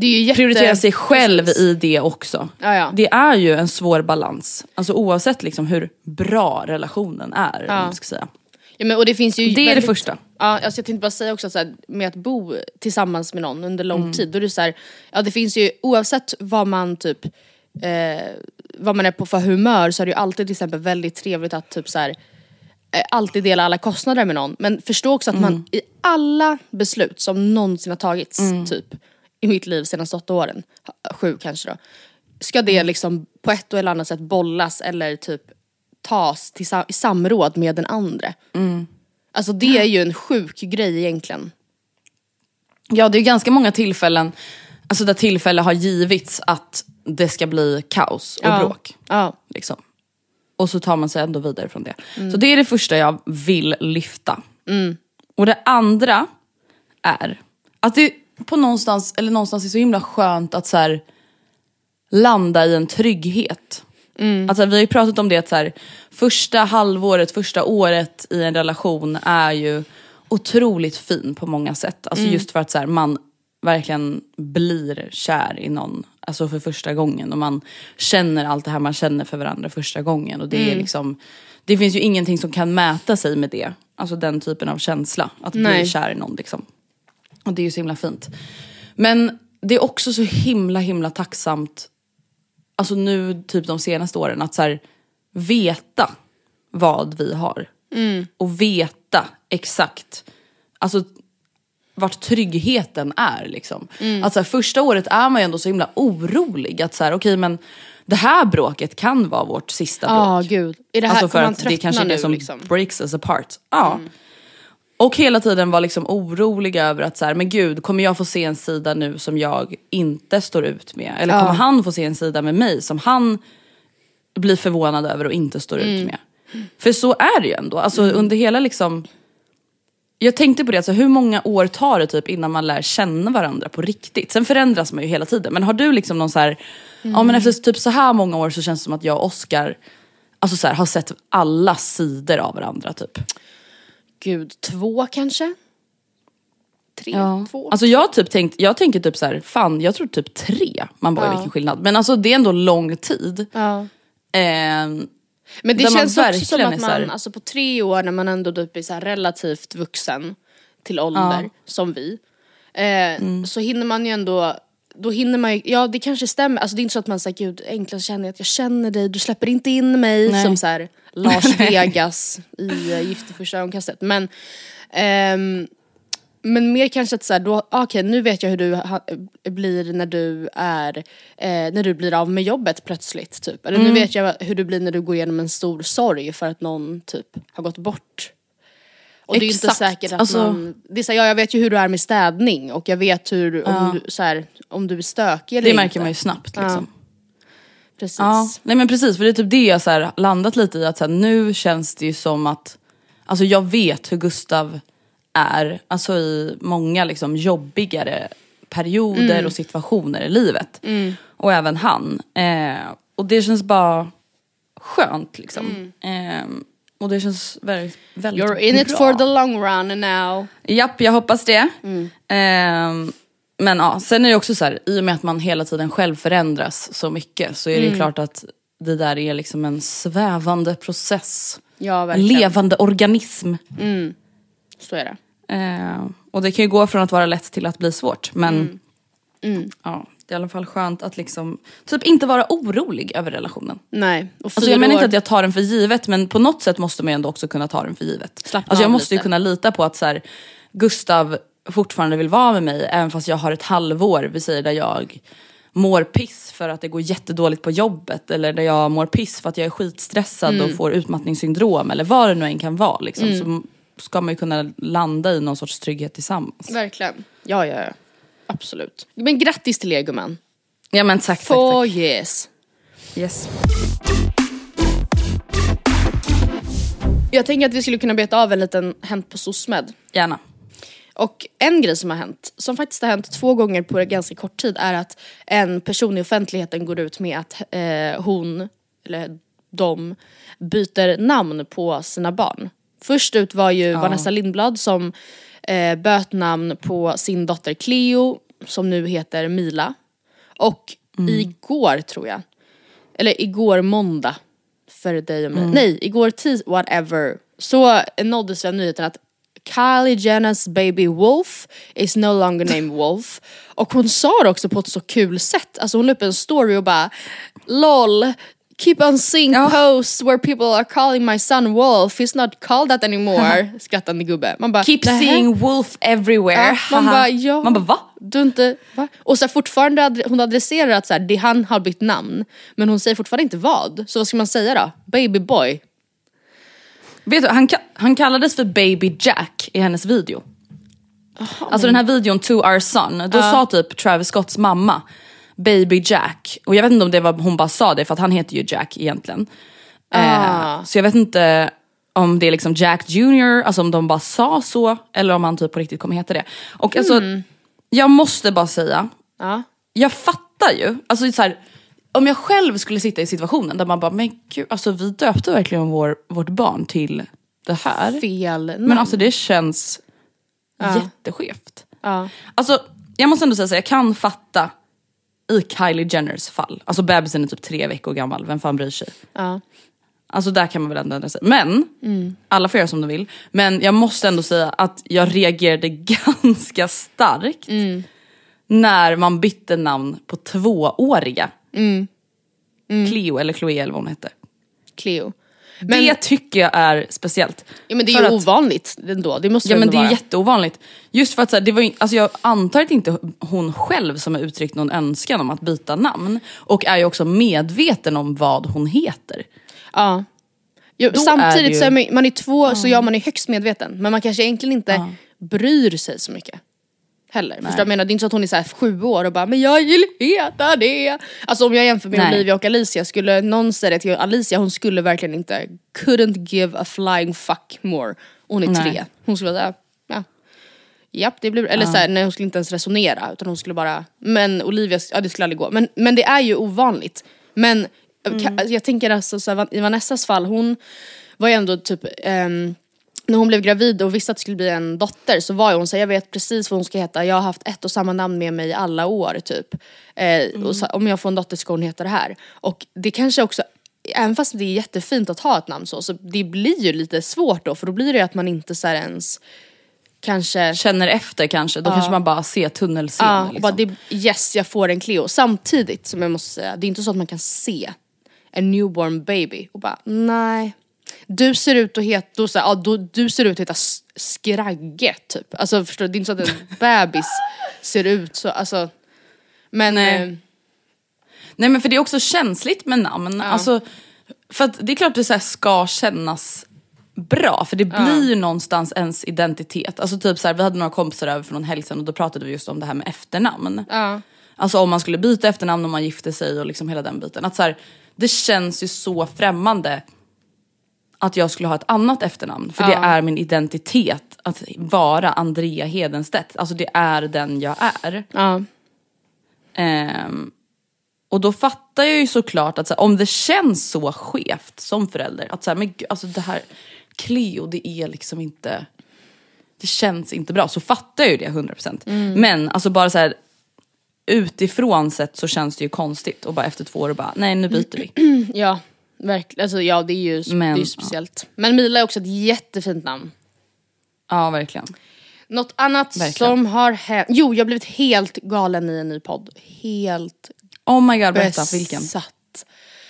Jätte... Prioritera sig själv Precis. i det också. Ja, ja. Det är ju en svår balans. Alltså oavsett liksom hur bra relationen är. vad man ska säga. Ja, men, och det finns ju Det är det väldigt- första. Ja, alltså jag tänkte bara säga också så här, med att bo tillsammans med någon under lång Mm. tid, då är det så här, ja det finns ju oavsett vad man typ, eh, vad man är på för humör så är det ju alltid till exempel väldigt trevligt att typ så här, eh, alltid dela alla kostnader med någon. Men förstå också att Mm. man i alla beslut som någonsin har tagits typ i mitt liv senaste åtta åren, sju kanske då, ska det Mm. liksom på ett eller annat sätt bollas eller typ tas till sam- i samråd med den andra. Alltså det är ju en sjuk grej egentligen. Ja det är ganska många tillfällen alltså där tillfälle har givits att det ska bli kaos och Ja. bråk. Ja. Liksom. Och så tar man sig ändå vidare från det. Så det är det första jag vill lyfta. Och det andra är att det på någonstans, eller någonstans är så himla skönt att så här, landa i en trygghet. Alltså, vi har ju pratat om det att så här, första halvåret, första året i en relation är ju otroligt fin på många sätt. Alltså just för att så här, man verkligen blir kär i någon alltså för första gången och man känner allt det här man känner för varandra första gången. Och det är liksom, det finns ju ingenting som kan mäta sig med det. Alltså den typen av känsla, att Nej. bli kär i någon liksom. Och det är ju så himla fint. Men det är också så himla himla tacksamt, alltså nu typ de senaste åren, att så här, veta vad vi har. Och veta exakt, alltså vart tryggheten är liksom. Att så här, första året är man ju ändå så himla orolig att så här, okej men det här bråket kan vara vårt sista bråk. Ja gud. Är det här, Alltså för man att det kanske är det som liksom? breaks us apart. Ja. Och hela tiden var liksom orolig över att så här, men gud, kommer jag få se en sida nu som jag inte står ut med? Eller kommer han få se en sida med mig som han blir förvånad över och inte står ut med? För så är det ju ändå. Alltså under hela liksom jag tänkte på det, alltså, hur många år tar det typ innan man lär känna varandra på riktigt? Sen förändras man ju hela tiden. Men har du liksom någon så här, ja men efter typ så här många år så känns det som att jag och Oscar alltså så här, har sett alla sidor av varandra typ. Gud, två kanske? Tre? Två? Alltså jag typ tänkt, jag tänker typ så här, fan jag tror typ tre. Man bara Ja. vilken skillnad. Men alltså det är ändå lång tid. ja. Ehm, Men det man känns också som att så här- man, alltså på tre år när man ändå typ är så relativt vuxen till ålder, som vi, eh, Mm. så hinner man ju ändå då hinner man ju, ja det kanske stämmer, alltså det är inte så att man säger gud enklast känner jag att jag känner dig, du släpper inte in mig Nej. som så här Lars Vegas i uh, Gift i första ögonkastet. Men, ehm, men mer kanske att så här, då, okej nu vet jag hur du ha, blir när du är, eh, när du blir av med jobbet plötsligt typ. Eller nu vet jag hur du blir när du går igenom en stor sorg för att någon typ har gått bort. Och det är inte Exakt. säkert att Alltså- man, det är så här, ja, jag vet ju hur du är med städning och jag vet hur, om, du, så här, om du är stökig eller det inte. märker man ju snabbt liksom. Precis. Ja, nej men precis för det är typ det jag så landat lite i att så här, nu känns det ju som att, alltså jag vet hur Gustav är, alltså i många liksom jobbigare perioder och situationer i livet. Och även han. Eh, och det känns bara skönt liksom. Eh, och det känns väldigt, väldigt You're in it bra. for the long run now. Japp, jag hoppas det. Mm. Men ja, sen är det också så här, i och med att man hela tiden själv förändras så mycket så är det Mm. ju klart att det där är liksom en svävande process. Ja En verkligen. levande organism. Så är det. Ehm, och det kan ju gå från att vara lätt till att bli svårt. Men Mm. ja, det är i alla fall skönt att liksom, typ inte vara orolig över relationen. Nej. Och Alltså jag menar inte år- att jag tar den för givet men på något sätt måste man ju ändå också kunna ta den för givet. Slappna alltså jag måste ju lite. kunna lita på att så här, Gustav fortfarande vill vara med mig även fast jag har ett halvår, vi säger där jag mår piss för att det går jättedåligt på jobbet eller där jag mår piss för att jag är skitstressad Mm. och får utmattningssyndrom eller vad det nu än kan vara liksom, så ska man ju kunna landa i någon sorts trygghet tillsammans. Verkligen. Ja, ja, ja. Absolut. Men grattis till er gumman. Ja men tack tack, Four tack. years. Yes. Jag tänker att vi skulle kunna beta av en liten Hänt på SOSMED. Gärna. Och en grej som har hänt, som faktiskt har hänt två gånger på ganska kort tid är att en person i offentligheten går ut med att eh, hon, eller de, byter namn på sina barn. Först ut var ju Vanessa Lindblad som eh, böt namn på sin dotter Cleo som nu heter Mila. Och igår tror jag, eller igår måndag för dig och mig, nej igår tisdag, whatever, så nåddes den nyheten att Kylie Jenners baby Wolf is no longer named Wolf. Och hon sa det också på ett så kul sätt, alltså hon la upp en story och bara LOL Keep on seeing Ja. posts where people are calling my son Wolf, he's not called that anymore. Skrattande gubbe. Man bara, Keep "Nähä?" seeing wolf everywhere. Ja, man bara ja. Man bara va? Du inte, va? Och så här, fortfarande, hon adresserar att så här, det, han har bytt namn. Men hon säger fortfarande inte vad. Så vad ska man säga då? Baby boy. Vet du, han, han kallades för baby Jack i hennes video. Alltså den här videon To Our Son, då sa typ Travis Scotts mamma Baby Jack. Och jag vet inte om det var hon bara sa det för att han heter ju Jack egentligen. Ah. Eh, så jag vet inte om det är liksom Jack Junior, alltså om de bara sa så eller om han typ på riktigt kommer heta det. Och alltså, jag måste bara säga, Ja. jag fattar ju, alltså så här, om jag själv skulle sitta i situationen där man bara, men gud, alltså vi döpte verkligen vår, vårt barn till det här. Fel namn. Men alltså det känns jätteskevt. ja. Alltså jag måste ändå säga så jag kan fatta i Kylie Jenners fall, alltså bebisen är typ tre veckor gammal, vem fan bryr sig? Ja. Alltså där kan man väl ändå ändra sig. Men, alla får göra som de vill. Men jag måste ändå säga att jag reagerade ganska starkt när man bytte namn på tvååriga. Cleo eller Chloe eller vad hon hette. Cleo. Men, det tycker jag är speciellt. ja, men det är ju att- ovanligt ändå. Det måste Ja men det är vara. jätteovanligt. Just för att så här, det var, ju- alltså jag antar att inte hon själv som har uttryckt någon önskan om att byta namn. Och är ju också medveten om vad hon heter. Ja. Jo, är samtidigt det ju- så är man, man är två så ja man är högst medveten. Men man kanske egentligen inte bryr sig så mycket. Heller. Förstår du vad jag menar? Det är inte så att hon är så här sju år och bara men jag vill heta det. Alltså om jag jämför med Nej. Olivia och Alicia, skulle någon säga det till Alicia, hon skulle verkligen inte, couldn't give a flying fuck more. Hon är Nej. tre. Hon skulle vara ja. Japp, det blir, eller så här, nej hon skulle inte ens resonera utan hon skulle bara, men Olivia, ja det skulle aldrig gå. Men, men det är ju ovanligt. Men ka- jag tänker alltså så här, i Vanessas fall, hon var ju ändå typ, ehm, när hon blev gravid och visste att det skulle bli en dotter så var hon så jag vet precis vad hon ska heta, jag har haft ett och samma namn med mig i alla år typ. Eh, och så, om jag får en dotter ska hon heta det här. Och det kanske också Även fast det är jättefint att ha ett namn så, så det blir ju lite svårt då för då blir det ju att man inte så ens kanske Känner efter kanske, då kanske man bara ser tunnelseende. Ja, liksom. bara det, yes jag får en Cleo. Samtidigt som jag måste säga, det är inte så att man kan se en newborn baby och bara nej. Du ser ut att heta, då, så här, ja, då, du ser ut att heta Skragge typ. Alltså förstår du, det är inte så att en bebis ser ut så, alltså. Men Nej. eh, Nej men för det är också känsligt med namn. Alltså, för att det är klart det så här ska kännas bra för det blir ju någonstans ens identitet. Alltså typ så här, vi hade några kompisar över för någon helg sedan och då pratade vi just om det här med efternamn. ja. Alltså om man skulle byta efternamn om man gifte sig och liksom hela den biten. Att så här, det känns ju så främmande att jag skulle ha ett annat efternamn. För det är min identitet att vara Andrea Hedenstedt. Alltså det är den jag är. ja. Ehm, och då fattar jag ju såklart att så här, om det känns så skevt som förälder, att så här, men gud, alltså det här Cleo det är liksom inte, det känns inte bra. Så fattar jag ju det 100%. Men alltså bara så här utifrån sett så känns det ju konstigt och bara efter två år bara nej nu byter vi. Ja, verkligen. Alltså, ja det är ju det är Men, ju speciellt. Men Mila är också ett jättefint namn. Ja verkligen. Något annat Verkligen. som har hänt. Jo, jag har blivit helt galen i en ny podd. Helt Oh my god berätta vilken. besatt.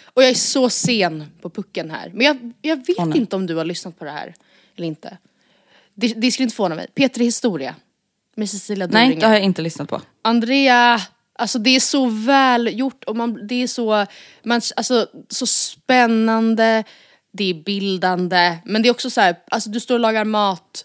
Och jag är så sen på pucken här. Men jag, jag vet Åh, nej. inte om du har lyssnat på det här eller inte. Det, det skulle inte förvåna mig. Peter Historia. Med Cecilia Nej det har jag inte lyssnat på. Andrea, alltså det är så väl gjort och man, det är så, man, alltså, så spännande, det är bildande, men det är också så här, alltså du står och lagar mat.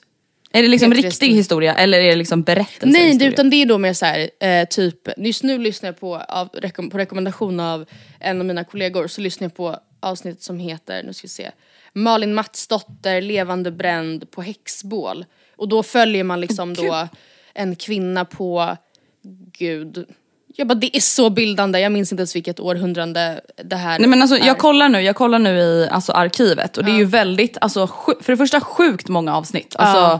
Är det liksom Peter riktig Historia. historia eller är det liksom berättelse? Nej, det, utan det är då mer så här, eh, typ, just nu lyssnar jag på, av, på rekommendation av en av mina kollegor, så lyssnar jag på avsnittet som heter, nu ska vi se, Malin Matsdotter levande bränd på häxbål. Och då följer man liksom då en kvinna på, gud, jag bara det är så bildande, jag minns inte ens vilket århundrade det här Nej men alltså är. jag kollar nu, jag kollar nu i alltså, arkivet och det är ju väldigt, alltså för det första sjukt många avsnitt. Alltså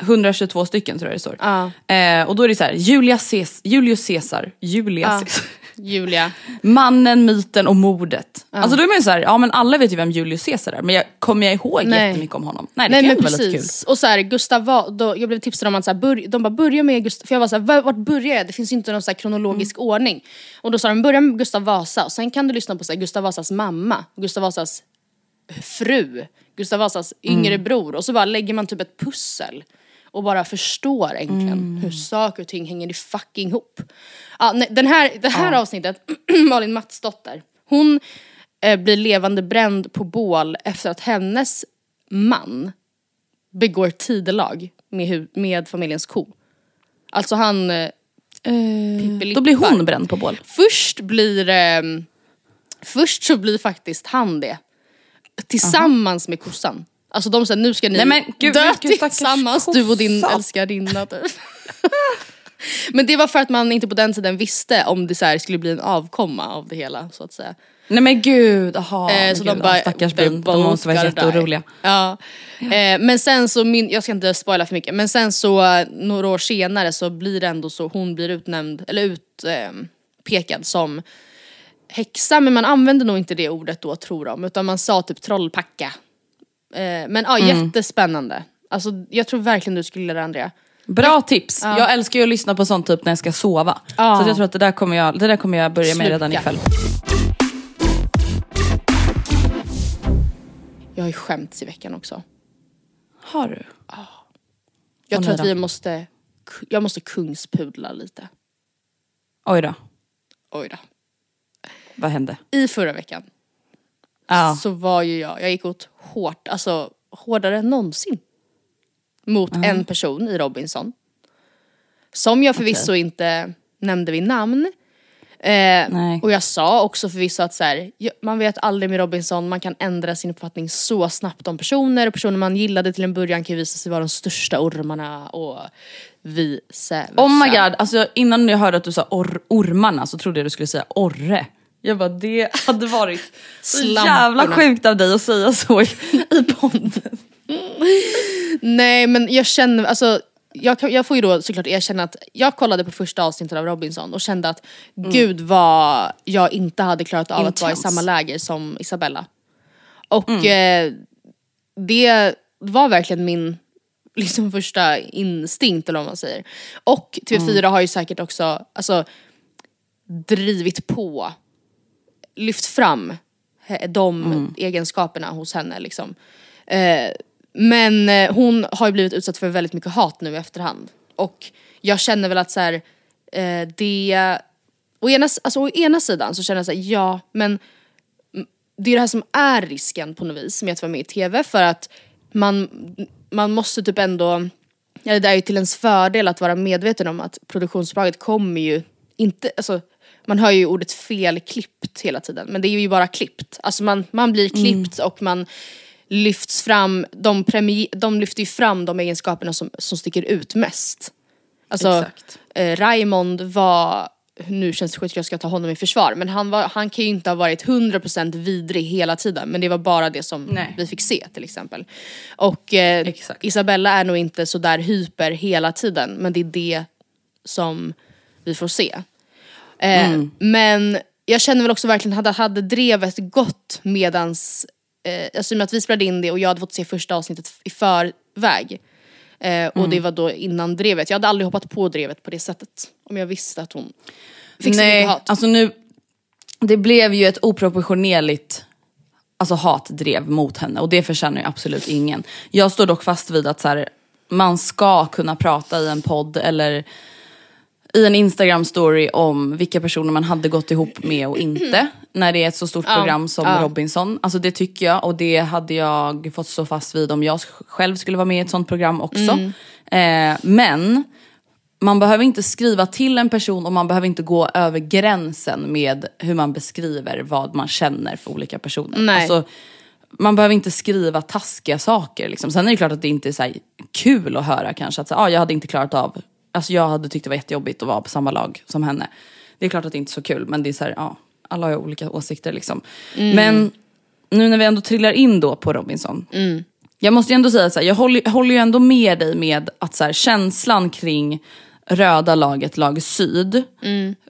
122 stycken tror jag det står. Ja. Eh, och då är det så här, Julia Ces- Julius Caesar, Julia Ja. Caesar. Julia. Mannen, myten och mordet. Alltså då är man ju så här, ja men alla vet ju vem Julius Caesar är men jag, kommer jag ihåg Nej. jättemycket om honom? Nej det Nej kan men vara lite kul. precis. Och så här, Gustav Va- då, jag blev tipsad om att så här, bör, de bara börja med Gustav, för jag var så här, "Va- vart börjar jag? Det finns ju inte någon så kronologisk Mm. ordning. Och då sa de börja med Gustav Vasa och sen kan du lyssna på så här, Gustav Vasas mamma, Gustav Vasas fru, Gustav Vasas yngre Mm. bror och så bara lägger man typ ett pussel och bara förstår egentligen Mm. hur saker och ting hänger i fucking ihop. Ja, nej, den här, det här avsnittet, Malin Matsdotter, hon eh, blir levande bränd på bål efter att hennes man begår tidelag med, med familjens ko. Alltså han eh, Pippelippar. Då blir hon bränd på bål. Först blir eh, Först så blir faktiskt han det. Tillsammans med kossan. Alltså de säger nu ska ni Nej, men gud, dö stackars tillsammans du och din älskarinna typ. Men det var för att man inte på den tiden visste om det så här skulle bli en avkomma av det hela så att säga. Nej men gud, aha, Eh, så gud, de bara, stackars "They're bin, de måste vara both gonna die." jätteoroliga. Ja. Eh, men sen så, min, jag ska inte spoila för mycket, men sen så några år senare så blir det ändå så, hon blir utnämnd, eller utpekad eh, som häxa, men man använde nog inte det ordet då tror de, utan man sa typ trollpacka. Eh, men ja, Mm. jättespännande. Alltså jag tror verkligen du skulle gilla det Andrea. Bra tips! Jag älskar ju att lyssna på sånt typ när jag ska sova. Ja. Så jag tror att det där kommer jag, det där kommer jag börja med Sluka. redan ikväll. Jag har ju skämts i veckan också. Har du? Jag Och tror att vi måste, jag måste kungspudla lite. Oj då, Oj då. vad hände? I förra veckan Ja. så var ju jag, jag gick åt hårt, alltså hårdare än någonsin. Mot en person i Robinson. Som jag förvisso inte nämnde vid namn. Eh, och jag sa också förvisso att så här, man vet aldrig med Robinson, man kan ändra sin uppfattning så snabbt om personer och personer man gillade till en början kan ju visa sig vara de största ormarna och vice versa. Oh my god, alltså innan jag hörde att du sa or- ormarna så trodde jag du skulle säga orre. Jag bara det hade varit så jävla sjukt av dig att säga så i, i podden. Nej men jag känner, alltså jag, kan, jag får ju då såklart erkänna att jag kollade på första avsnittet av Robinson och kände att gud vad jag inte hade klarat av att vara i samma läger som Isabella. Och eh, det var verkligen min liksom första instinkt eller vad man säger. Och TV4 har ju säkert också alltså, drivit på, lyft fram de egenskaperna hos henne liksom. Eh, men eh, hon har ju blivit utsatt för väldigt mycket hat nu i efterhand. Och jag känner väl att så här, eh, det... Å ena, alltså, å ena sidan så känner jag så här, ja men mm, det är det här som är risken på något vis med att vara med i TV för att man, man måste typ ändå, ja det är ju till ens fördel att vara medveten om att produktionsbolaget kommer ju inte, alltså man hör ju ordet felklippt hela tiden men det är ju bara klippt. Alltså man, man blir klippt och man lyfts fram, de, premi- de lyfter ju fram de egenskaperna som, som sticker ut mest. Alltså eh, Raymond var, nu känns det sjukt att jag ska ta honom i försvar, men han, var, han kan ju inte ha varit 100% vidrig hela tiden, men det var bara det som Nej. vi fick se till exempel. Och eh. Isabella är nog inte så där hyper hela tiden, men det är det som vi får se. Eh, Men jag känner väl också verkligen, hade, hade drevet gått medans, eh, alltså i och med att vi spelade in det och jag hade fått se första avsnittet i förväg. Eh, och det var då innan drevet. Jag hade aldrig hoppat på drevet på det sättet. Om jag visste att hon fick så mycket hat. alltså nu, det blev ju ett oproportionerligt alltså, hatdrev mot henne och det förtjänar ju absolut ingen. Jag står dock fast vid att så här, man ska kunna prata i en podd eller i en Instagram story om vilka personer man hade gått ihop med och inte. När det är ett så stort program som ja. Robinson. Alltså det tycker jag och det hade jag fått stå fast vid om jag själv skulle vara med i ett sånt program också. Mm. Eh, men man behöver inte skriva till en person och man behöver inte gå över gränsen med hur man beskriver vad man känner för olika personer. Nej. Alltså, man behöver inte skriva taskiga saker. Liksom. Sen är det klart att det inte är så kul att höra kanske att så, ah, jag hade inte klarat av, alltså jag hade tyckt det var jättejobbigt att vara på samma lag som henne. Det är klart att det inte är så kul men det är så här, ja, alla har ju olika åsikter liksom. Men nu när vi ändå trillar in då på Robinson. Jag måste ju ändå säga att jag håller, jag håller ju ändå med dig med att så här, känslan kring röda laget, lag syd,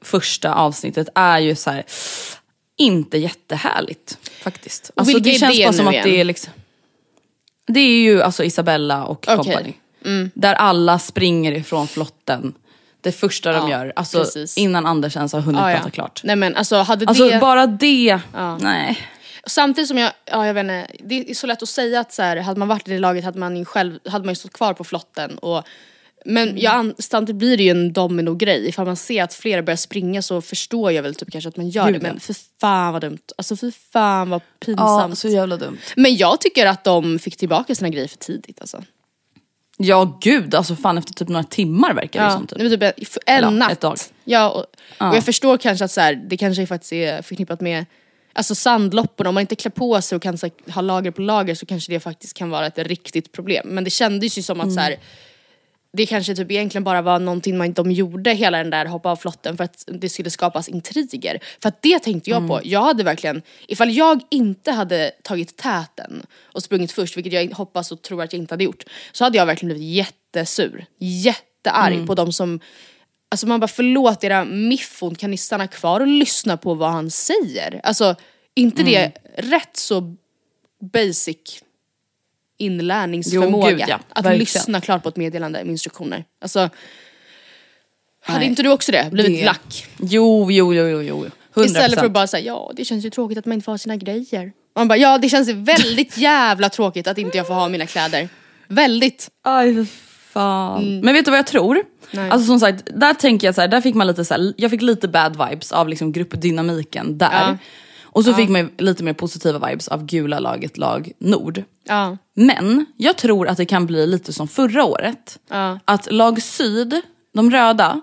första avsnittet är ju så här inte jättehärligt faktiskt. Alltså, vilka det känns bara som att igen? det är liksom Det är ju alltså Isabella och Okej. company. Där alla springer ifrån flotten. Det första de Ja, gör, alltså precis. innan Anders ens har hunnit Ja, ja. prata klart. Nej men alltså hade Alltså det... bara det, nej. Samtidigt som jag, ja jag vet inte, det är så lätt att säga att så här, hade man varit i det laget hade man ju själv, hade man ju stått kvar på flotten och men Mm. jag, samtidigt blir det ju en domino-grej, ifall man ser att flera börjar springa så förstår jag väl typ kanske att man gör Gud, det ja. men för fan vad dumt, alltså för fan vad pinsamt. Ja, så jävla dumt. Men jag tycker att de fick tillbaka sina grejer för tidigt alltså. Ja gud, alltså fan efter typ några timmar verkar det som. Typ. nej, men typ en, för en Eller ja, natt. ett dag. Ja, och, och jag förstår kanske att så här, det kanske faktiskt är förknippat med Alltså sandloppen, om man inte klär på sig och kan här, ha lager på lager så kanske det faktiskt kan vara ett riktigt problem. Men det kändes ju som att så här, det kanske typ egentligen bara var någonting man, de gjorde hela den där hoppa av flotten för att det skulle skapas intriger. För att det tänkte jag på, jag hade verkligen, ifall jag inte hade tagit täten och sprungit först, vilket jag hoppas och tror att jag inte hade gjort, så hade jag verkligen blivit jättesur, jättearg på de som Alltså man bara förlåt era miffon, kan ni stanna kvar och lyssna på vad han säger? Alltså inte det rätt så basic inlärningsförmåga? Jo, gud, ja. Att Verkligen. lyssna klart på ett meddelande med instruktioner. Alltså, hade inte du också det? Blivit Det- lack? Jo, jo, jo, jo, jo. 100%. Istället för att bara säga ja det känns ju tråkigt att man inte får ha sina grejer. Man bara ja det känns väldigt jävla tråkigt att inte jag får ha mina kläder. Väldigt. Aj fan. Men vet du vad jag tror? Nej. Alltså som sagt, där tänker jag så här, där fick man lite så här, jag fick lite bad vibes av liksom gruppdynamiken där. Ja. Och så fick man lite mer positiva vibes av gula laget, lag Nord. Ja. Men jag tror att det kan bli lite som förra året. Ja. Att lag syd, de röda,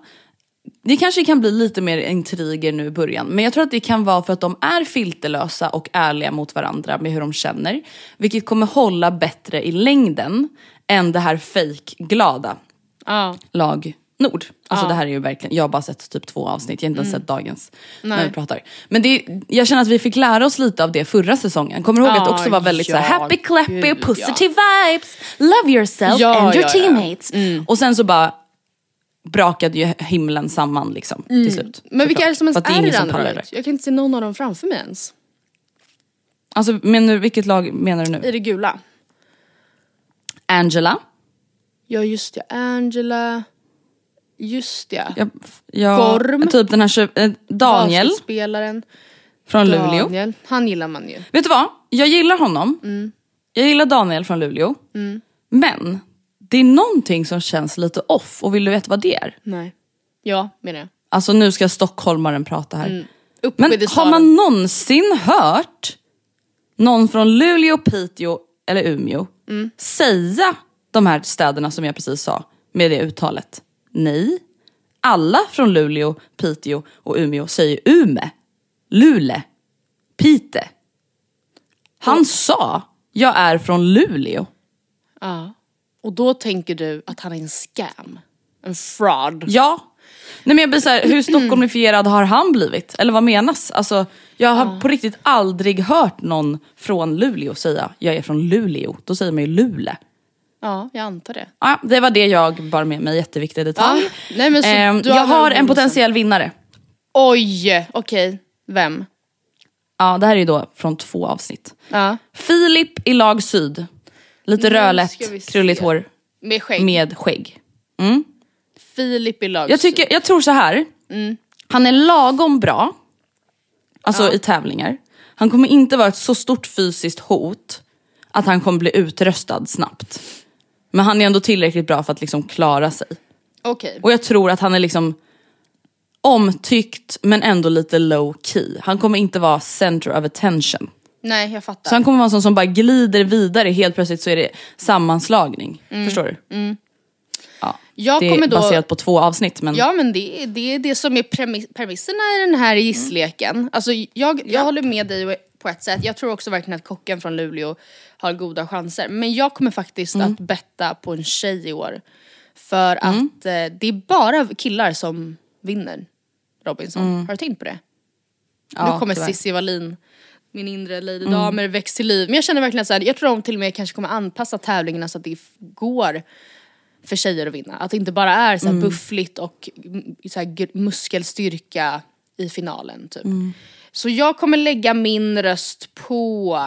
det kanske kan bli lite mer intriger nu i början. Men jag tror att det kan vara för att de är filterlösa och ärliga mot varandra med hur de känner. Vilket kommer hålla bättre i längden än det här fake-glada Ja. lag Nord. Alltså Ja. det här är ju verkligen, jag har bara sett typ två avsnitt, jag har inte ens sett dagens när Nej. vi pratar. Men det, jag känner att vi fick lära oss lite av det förra säsongen. Kommer du ihåg att det Ja, också var väldigt så här, ja, happy clappy, gud, positive vibes, love yourself Ja, and your ja, ja. teammates. Och sen så bara brakade ju himlen samman liksom till slut. Mm. Men vilka är det som ens det är är i det andra laget? Jag kan inte se någon av dem framför mig ens. Alltså du, vilket lag menar du nu? I det gula. Angela? Ja just det, Angela. Just det. Jag, jag, Gorm. Typ den här tjuv- eh, Daniel Basketspelaren. från Luleå. Daniel. Han gillar man ju. Vet du vad? Jag gillar honom. Mm. Jag gillar Daniel från Luleå. Men det är någonting som känns lite off och vill du veta vad det är? Nej. Ja, menar jag. Alltså nu ska stockholmaren prata här. Upp Men har man någonsin hört någon från Luleå, Piteå eller Umeå Mm. säga de här städerna som jag precis sa med det uttalet? Nej. Alla från Luleå, Piteå och Umeå säger Ume, Lule, Pite. Han sa, jag är från Luleå. Ja. Och då tänker du att han är en scam. En fraud. Ja. Nej men jag blir såhär, hur stockholmifierad har han blivit? Eller vad menas? Alltså, jag har på riktigt aldrig hört någon från Luleå säga, jag är från Luleå. Då säger man ju Lule. Ja, jag antar det. Ja, det var det jag bar med mig, jätteviktig detalj. Ja, nej, men så Ehm, du jag har en potentiell vinnare. Oj, okej. Vem? Ja, det här är ju då från två avsnitt. Ja. Filip i lag syd. Lite Nu rödlätt, krulligt hår Med skägg. med skägg. Filip i lag. Jag, tycker, jag tror så här. han är lagom bra, alltså i tävlingar. Han kommer inte vara ett så stort fysiskt hot att han kommer bli utröstad snabbt. Men han är ändå tillräckligt bra för att liksom klara sig. Okej. Och jag tror att han är liksom omtyckt men ändå lite low key. Han kommer inte vara center of attention. Nej, jag fattar. Så han kommer vara en sån som bara glider vidare, helt plötsligt så är det sammanslagning. Förstår du? Jag det kommer är då- baserat på två avsnitt men Ja men det, är- det är det som är premiss, premisserna i den här gissleken. Alltså jag, jag håller med dig på ett sätt, jag tror också verkligen att kocken från Luleå har goda chanser. Men jag kommer faktiskt att betta på en tjej i år. För att eh, det är bara killar som vinner Robinson. Har du tänkt på det? ja, nu kommer. Cissi Wallin, min inre Lady Damer, väcks till liv. Men jag känner verkligen så här, jag tror de till och med kanske kommer anpassa tävlingarna så att det går för tjejer att vinna. Att det inte bara är så här buffligt och mm, så här muskelstyrka i finalen typ. Så jag kommer lägga min röst på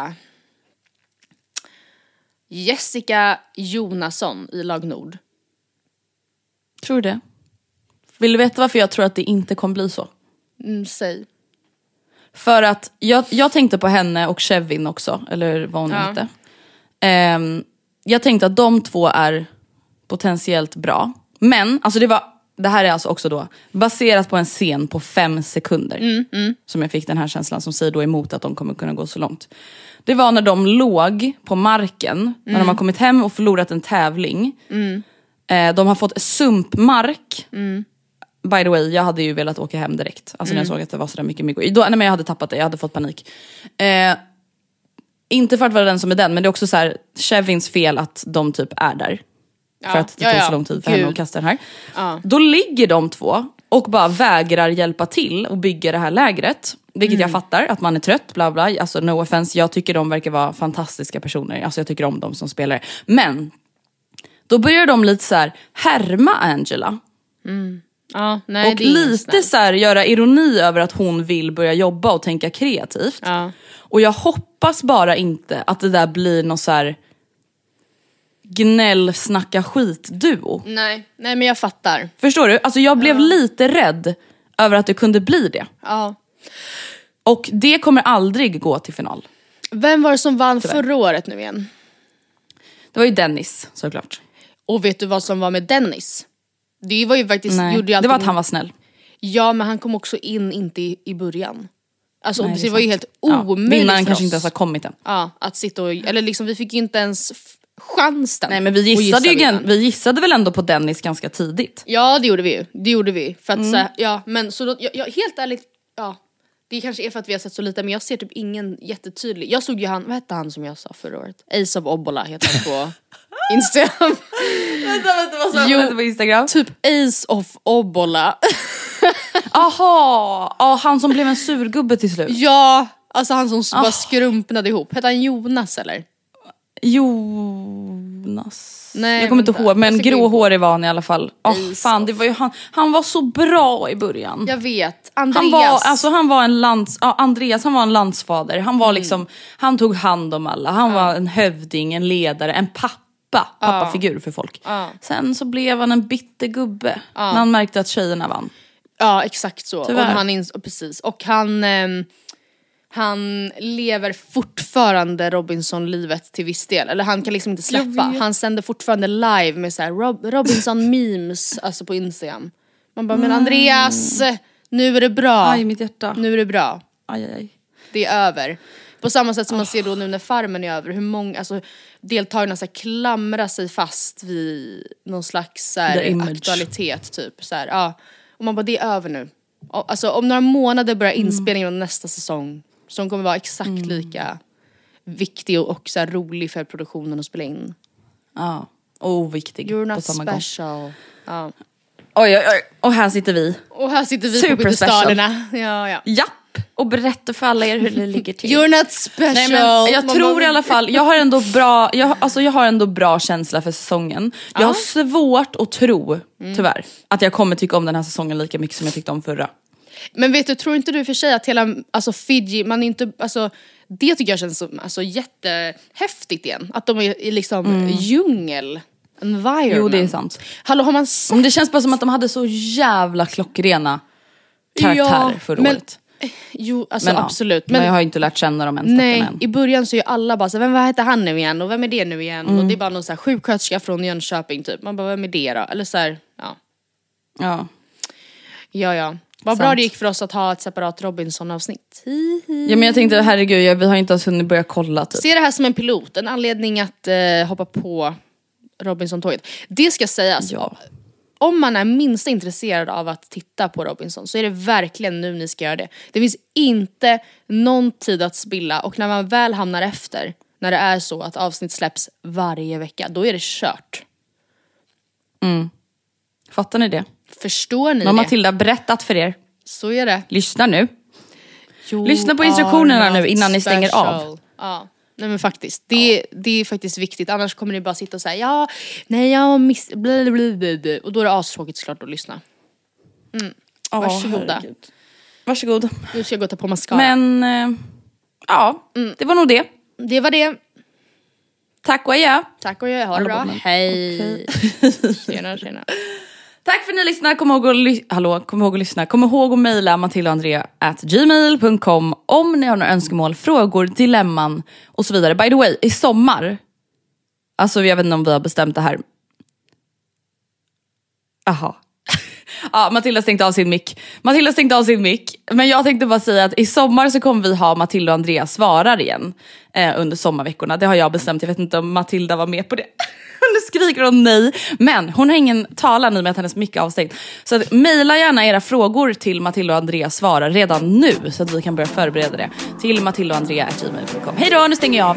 Jessica Jonasson i lag Nord. Tror du det? Vill du veta varför jag tror att det inte kommer bli så? Mm, säg. För att jag, jag tänkte på henne och Kevin också, eller vad hon Ja. hette. Ehm, jag tänkte att de två är potentiellt bra. Men, alltså det var, det här är alltså också då baserat på en scen på fem sekunder. Som jag fick den här känslan som säger då emot att de kommer kunna gå så långt. Det var när de låg på marken, när de har kommit hem och förlorat en tävling. Eh, de har fått sumpmark. By the way, jag hade ju velat åka hem direkt. Alltså när jag såg att det var sådär mycket myggor. Då, nej men jag hade tappat det, jag hade fått panik. Eh, inte för att vara den som är den, men det är också så här Kevins fel att de typ är där. Ja, För att det ja, tog så lång tid för henne Gud. att kasta den här. Ja. Då ligger de två och bara vägrar hjälpa till och bygga det här lägret. Vilket Mm. jag fattar, att man är trött, bla bla. Alltså no offense, jag tycker de verkar vara fantastiska personer. Alltså jag tycker om dem som spelare. Men, då börjar de lite så här härma Angela. Ja, nej, och lite så här göra ironi över att hon vill börja jobba och tänka kreativt. Ja. Och jag hoppas bara inte att det där blir någon så här gnäll snacka skit duo. Nej, nej men jag fattar. Förstår du? Alltså jag blev lite rädd över att det kunde bli det. Ja. Och det kommer aldrig gå till final. Vem var det som vann förra året nu igen? Det var ju Dennis såklart. Och vet du vad som var med Dennis? Det var ju faktiskt, Nej, gjorde ju det var att han var snäll. Ja men han kom också in inte i, i början. Alltså Nej, det, det var ju helt Ja, omöjligt Vinnaren för kanske inte ens har kommit än. Ja, att sitta och, eller liksom vi fick ju inte ens chansen Nej men vi gissade, ju, gissa vinnaren. vi gissade väl ändå på Dennis ganska tidigt. Ja det gjorde vi ju, det gjorde vi. För att Mm. så ja men så då, jag, helt ärligt, ja. Det kanske är för att vi har sett så lite men jag ser typ ingen jättetydlig, jag såg ju han, vad hette han som jag sa förra året? Ace of Obbola heter han på Instagram. Vänta, vänta vad sa Jo. du på Instagram? typ Ace of Obbola. Aha, ja, han som blev en surgubbe till slut. ja, alltså han som Ah. bara skrumpnade ihop. Hette han Jonas eller? Jonas. Nej, jag kommer inte ihåg men gråhårig var han i alla fall. Ace fan, det var ju han, han var så bra i början. Jag vet, Andreas. Han var, alltså, han var en lands, ja, Andreas han var en landsfader. Han var liksom, han tog hand om alla. Han var en hövding, en ledare, en pappa. Pappafigur för folk. Ja. Sen så blev han en bitter gubbe. När han märkte att tjejerna vann. Ja exakt så. Och Tyvärr. han ins- precis. Och han, ehm, han lever fortfarande Robinson-livet till viss del. Eller han kan liksom inte släppa. Han sänder fortfarande live med så Rob- Robinson-memes alltså på Instagram. Man bara, men Andreas, nu är det bra. Aj mitt hjärta. Nu är det bra. Aj, aj, aj. Det är över. På samma sätt som man ser då nu när Farmen är över, hur många, alltså deltagarna så här klamrar sig fast vid någon slags så här, aktualitet typ. Så här, ja. Och man bara, det är över nu. Alltså om några månader börjar Mm. inspelningen av nästa säsong som kommer vara exakt lika viktig och, så rolig för produktionen att spela in. Ja. Och oviktig You're not special. Ja. Oj, oj, oj. Och här sitter vi. Och här sitter vi Super på piedestalerna. Ja, ja. Japp! Och berättar för alla er hur det ligger till. You're not special. Nej, men jag tror bara, i alla fall, jag har ändå bra, jag, alltså jag har ändå bra känsla för säsongen. Jag har svårt att tro, tyvärr, att jag kommer tycka om den här säsongen lika mycket som jag tyckte om förra. Men vet du, tror inte du för sig att hela alltså Fiji, man är inte, alltså det tycker jag känns som, alltså, jättehäftigt igen. Att de är i liksom djungel, environment. Mm. Jo det är sant. Hallå har man sett? Men det känns bara som att de hade så jävla klockrena karaktärer förra men, året. Jo alltså Men ja, absolut. Men Men, jag har inte lärt känna dem ens nej, än. i början så är ju alla bara så vem vad heter han nu igen och vem är det nu igen? Mm. Och det är bara någon så här sjuksköterska från Jönköping typ. Man bara vem är det då? Eller så här, ja. Ja. Ja ja. Vad bra det gick för oss att ha ett separat Robinson-avsnitt. ja men jag tänkte herregud, jag, vi har inte ens hunnit börja kolla typ. Se det här som en pilot, en anledning att eh, hoppa på Robinson-tåget. Det ska sägas, Ja. om man är minst intresserad av att titta på Robinson så är det verkligen nu ni ska göra det. Det finns inte någon tid att spilla och när man väl hamnar efter, när det är så att avsnitt släpps varje vecka, då är det kört. Fattar ni det? Förstår ni har det? Matilda berättat för er. Så är det. Lyssna nu. You Lyssna på instruktionerna are nu innan ni stänger av. Ja. Nej men faktiskt, det, det är faktiskt viktigt annars kommer ni bara sitta och säga ja, nej jag har miss... Blablabla. Och då är det astråkigt såklart att lyssna. Ja, Varsågoda. herregud. Varsågod. Nu ska jag gå och ta på mascara. Men, eh, ja, det var nog det. Det var det. Tack och adjö. Tack och jag ha det bra. Hej. Tjena tjena. Tack för att ni lyssnar. Kom ihåg att, ly- Hallå, kom ihåg att lyssna. Kom ihåg att mejla matildaandrea.gmail.com om ni har några önskemål, frågor, dilemman och så vidare. By the way, i sommar, alltså jag vet inte om vi har bestämt det här. Aha. Ja, Matilda stängde av sin mick. Matilda stängde av sin mick. Men jag tänkte bara säga att i sommar så kommer vi ha Matilda och Andreas svarar igen. Eh, under sommarveckorna. Det har jag bestämt. Jag vet inte om Matilda var med på det. nu skriker hon nej. Men hon har ingen talan i och med att hennes mick är avstängd. Så att, mejla gärna era frågor till Matilda och Andreas svarar redan nu. Så att vi kan börja förbereda det. Till matilda och Andrea Hej då, nu stänger jag av.